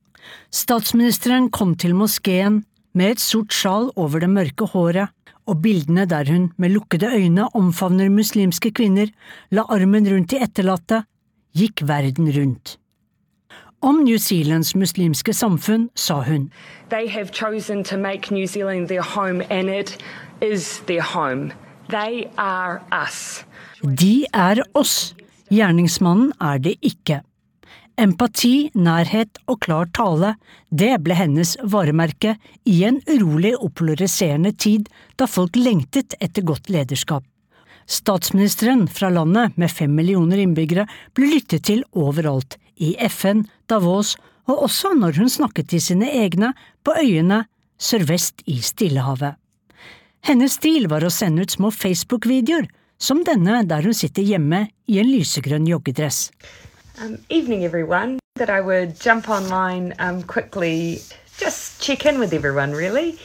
Statsministeren kom til moskeen med et sort sjal over det mørke håret, og bildene der hun med lukkede øyne omfavner muslimske kvinner, la armen rundt de etterlatte, gikk verden rundt. Om New Zealands muslimske samfunn sa hun. They have chosen to make New Zealand their home, and it is their home. They are us. De er oss, gjerningsmannen er det ikke. Empati, nærhet og klar tale, det ble hennes varemerke i en urolig og polariserende tid da folk lengtet etter godt lederskap. Statsministeren fra landet med fem millioner innbyggere ble lyttet til overalt, i FN, Davos og også når hun snakket til sine egne på øyene sørvest i Stillehavet. Hennes stil var å sende ut små Facebook-videoer, som denne der hun sitter hjemme i en lysegrønn joggedress. Um, evening, everyone. That I would jump online um, quickly, just check in with everyone, really,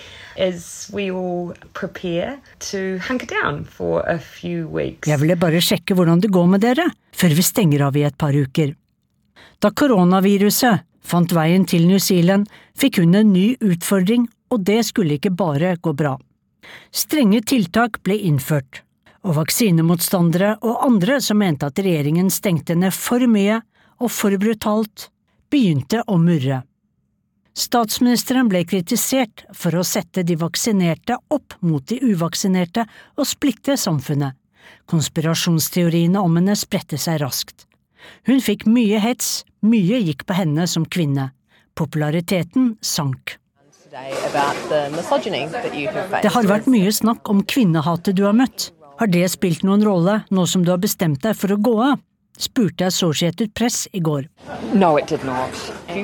Jeg ville bare sjekke hvordan det går med dere, før vi stenger av i et par uker. Da koronaviruset fant veien til New Zealand, fikk hun en ny utfordring, og det skulle ikke bare gå bra. Strenge tiltak ble innført, og vaksinemotstandere og andre som mente at regjeringen stengte ned for mye og for brutalt, begynte å murre. Statsministeren ble kritisert for å sette de vaksinerte opp mot de uvaksinerte og splitte samfunnet. Konspirasjonsteoriene om henne spredte seg raskt. Hun fikk mye hets, mye gikk på henne som kvinne. Populariteten sank. Det har vært mye snakk om kvinnehatet du har møtt. Har det spilt noen rolle nå som du har bestemt deg for å gå av? spurte Associated Press i går.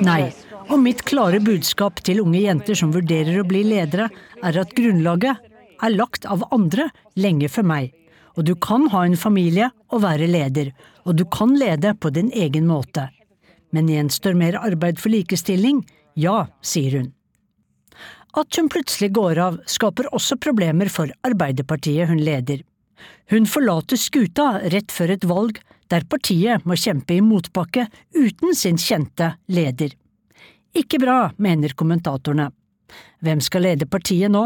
Nei, og mitt klare budskap til unge jenter som vurderer å bli ledere, er at grunnlaget er lagt av andre lenge før meg. Og du kan ha en familie og være leder, og du kan lede på din egen måte. Men gjenstår mer arbeid for likestilling? Ja, sier hun. At hun plutselig går av, skaper også problemer for Arbeiderpartiet hun leder. Hun forlater skuta rett før et valg der partiet må kjempe i motbakke uten sin kjente leder. Ikke bra, mener kommentatorene. Hvem skal lede partiet nå,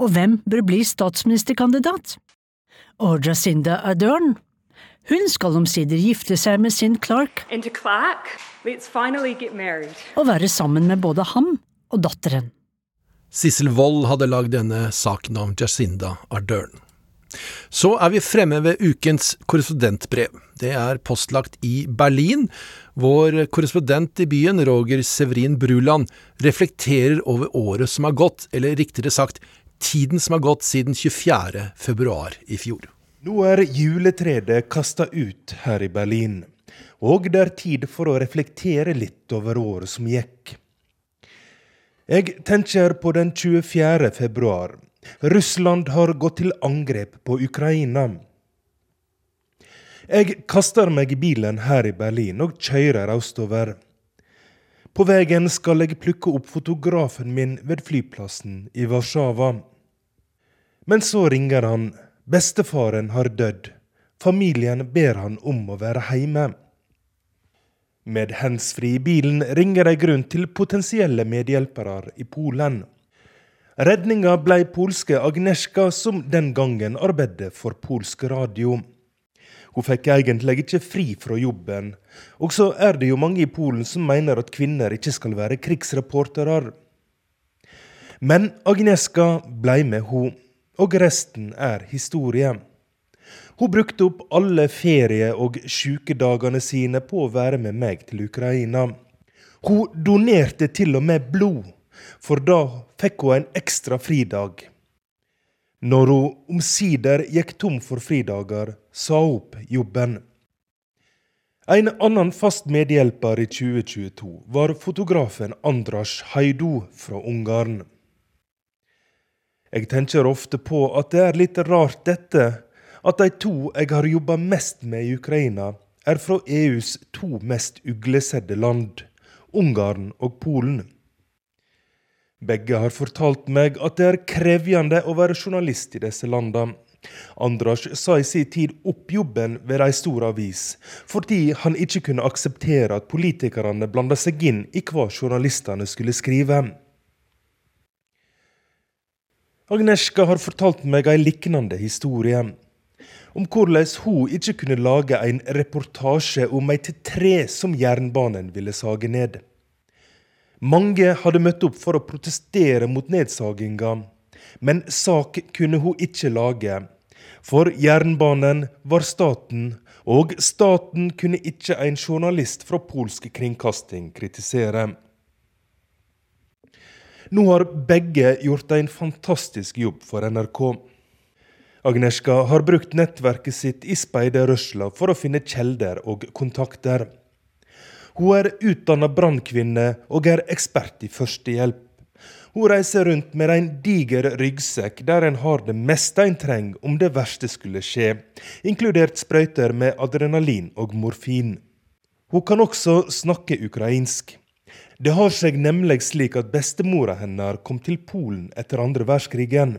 og hvem bør bli statsministerkandidat? Og Jacinda Ardern? Hun skal omsider gifte seg med sin Clark Clark og være sammen med både ham og datteren. Sissel Wold hadde lagd denne saken om Jacinda Ardern. Så er vi fremme ved ukens korrespondentbrev. Det er postlagt i Berlin. Vår korrespondent i byen, Roger Severin Bruland, reflekterer over året som har gått, eller riktigere sagt, tiden som har gått siden 24. februar i fjor. Nå er juletreet kasta ut her i Berlin, og det er tid for å reflektere litt over året som gikk. Jeg tenker på den 24. februar. Russland har gått til angrep på Ukraina. Jeg kaster meg i bilen her i Berlin og kjører østover. På veien skal jeg plukke opp fotografen min ved flyplassen i Warszawa. Men så ringer han. Bestefaren har dødd. Familien ber han om å være hjemme. Med handsfree i bilen ringer jeg rundt til potensielle medhjelpere i Polen. Redninga blei polske Agnieszka, som den gangen arbeidet for polsk radio. Hun fikk egentlig ikke fri fra jobben. Og så er det jo mange i Polen som mener at kvinner ikke skal være krigsreportere. Men Agneska ble med, hun, og resten er historie. Hun brukte opp alle ferie- og sykedagene sine på å være med meg til Ukraina. Hun donerte til og med blod, for da fikk hun en ekstra fridag. Når hun omsider gikk tom for fridager, sa opp jobben. En annen fast medhjelper i 2022 var fotografen Andras Haidu fra Ungarn. Jeg tenker ofte på at det er litt rart dette, at de to jeg har jobba mest med i Ukraina, er fra EUs to mest uglesedde land, Ungarn og Polen. Begge har fortalt meg at det er krevende å være journalist i disse landene. Andras sa i sin tid opp jobben ved ei stor avis, fordi han ikke kunne akseptere at politikerne blanda seg inn i hva journalistene skulle skrive. Agneska har fortalt meg ei lignende historie. Om hvordan hun ikke kunne lage en reportasje om et tre som jernbanen ville sage ned. Mange hadde møtt opp for å protestere mot nedsaginga, men sak kunne hun ikke lage. For jernbanen var staten, og staten kunne ikke en journalist fra polsk kringkasting kritisere. Nå har begge gjort en fantastisk jobb for NRK. Agnieszka har brukt nettverket sitt i speiderrørsla for å finne kjelder og kontakter. Hun er utdanna brannkvinne og er ekspert i førstehjelp. Hun reiser rundt med en diger ryggsekk der en har det meste en trenger om det verste skulle skje, inkludert sprøyter med adrenalin og morfin. Hun kan også snakke ukrainsk. Det har seg nemlig slik at bestemora hennes kom til Polen etter andre verdenskrigen.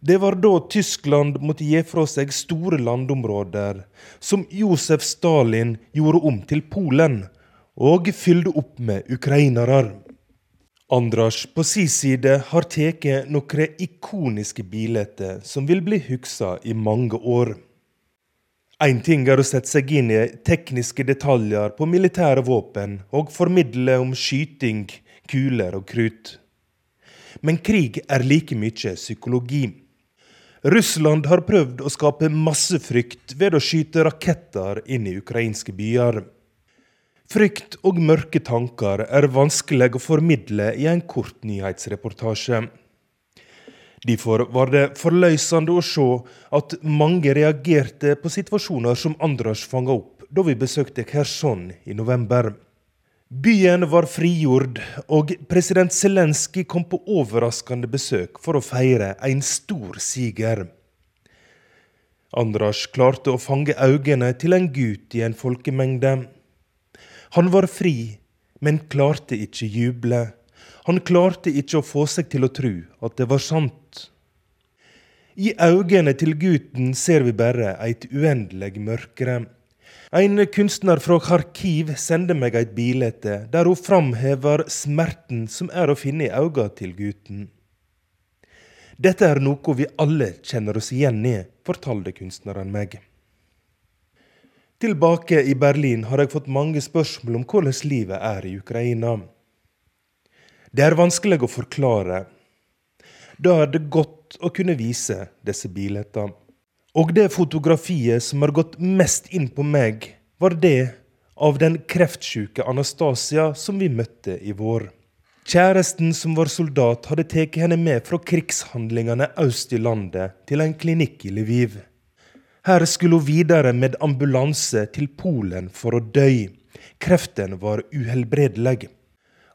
Det var da Tyskland måtte gi fra seg store landområder, som Josef Stalin gjorde om til Polen, og fylte opp med ukrainere. Andras på si side har tatt noen ikoniske bilder som vil bli huska i mange år. Én ting er å sette seg inn i tekniske detaljer på militære våpen og formidle om skyting, kuler og krutt. Men krig er like mye psykologi. Russland har prøvd å skape massefrykt ved å skyte raketter inn i ukrainske byer. Frykt og mørke tanker er vanskelig å formidle i en kort nyhetsreportasje. Derfor var det forløsende å se at mange reagerte på situasjoner som Andras fanga opp da vi besøkte Kherson i november. Byen var frigjord, og president Zelenskyj kom på overraskende besøk for å feire en stor siger. Andras klarte å fange øynene til en gutt i en folkemengde. Han var fri, men klarte ikke juble. Han klarte ikke å få seg til å tro at det var sant. I øynene til gutten ser vi bare et uendelig mørkere. En kunstner fra Kharkiv sender meg et bilde der hun framhever smerten som er å finne i øynene til gutten. Dette er noe vi alle kjenner oss igjen i, fortalte kunstneren meg. Tilbake i Berlin har jeg fått mange spørsmål om hvordan livet er i Ukraina. Det er vanskelig å forklare. Da er det godt å kunne vise disse bildene. Og det fotografiet som har gått mest inn på meg, var det av den kreftsyke Anastasia som vi møtte i vår. Kjæresten som var soldat, hadde tatt henne med fra krigshandlingene øst i landet til en klinikk i Lviv. Her skulle hun videre med ambulanse til Polen for å dø. Kreften var uhelbredelig.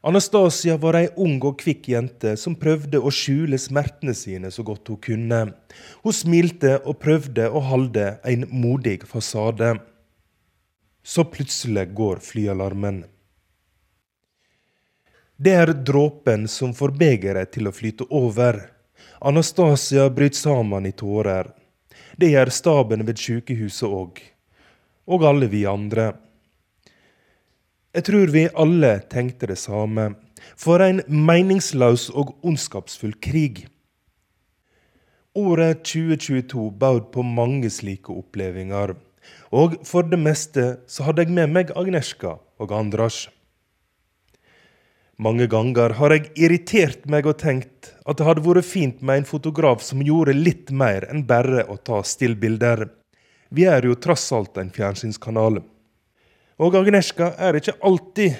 Anastasia var ei ung og kvikk jente som prøvde å skjule smertene sine så godt hun kunne. Hun smilte og prøvde å holde en modig fasade. Så plutselig går flyalarmen. Det er dråpen som får begeret til å flyte over. Anastasia bryter sammen i tårer. Det gjør staben ved sykehuset òg. Og alle vi andre. Jeg tror vi alle tenkte det samme. For en meningsløs og ondskapsfull krig. Året 2022 bød på mange slike opplevelser. Og for det meste så hadde jeg med meg Agnieszka og Andras. Mange ganger har jeg irritert meg og tenkt at det hadde vært fint med en fotograf som gjorde litt mer enn bare å ta stillbilder. Vi er jo tross alt en fjernsynskanal. Og Agneska er ikke alltid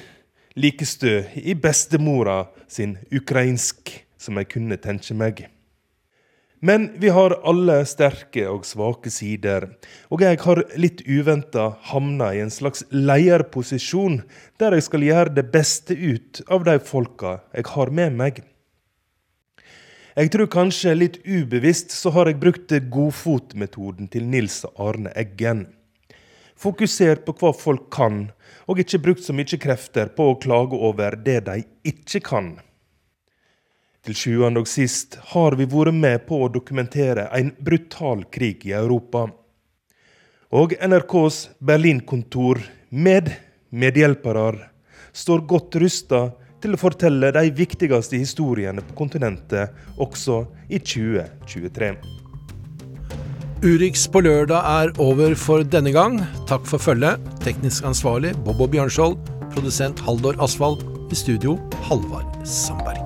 like stø i bestemora sin ukrainsk som jeg kunne tenke meg. Men vi har alle sterke og svake sider, og jeg har litt uventa havna i en slags lederposisjon, der jeg skal gjøre det beste ut av de folka jeg har med meg. Jeg tror kanskje litt ubevisst så har jeg brukt godfotmetoden til Nils Arne Eggen. Fokusert på hva folk kan, og ikke brukt så mye krefter på å klage over det de ikke kan. Til sjuende og sist har vi vært med på å dokumentere en brutal krig i Europa. Og NRKs Berlin-kontor med medhjelpere står godt rusta til å fortelle de viktigste historiene på kontinentet også i 2023. Urix på lørdag er over for denne gang. Takk for følget. Teknisk ansvarlig Bobo Bjørnskjold. Produsent Haldor Asvald. I studio Halvard Sandberg.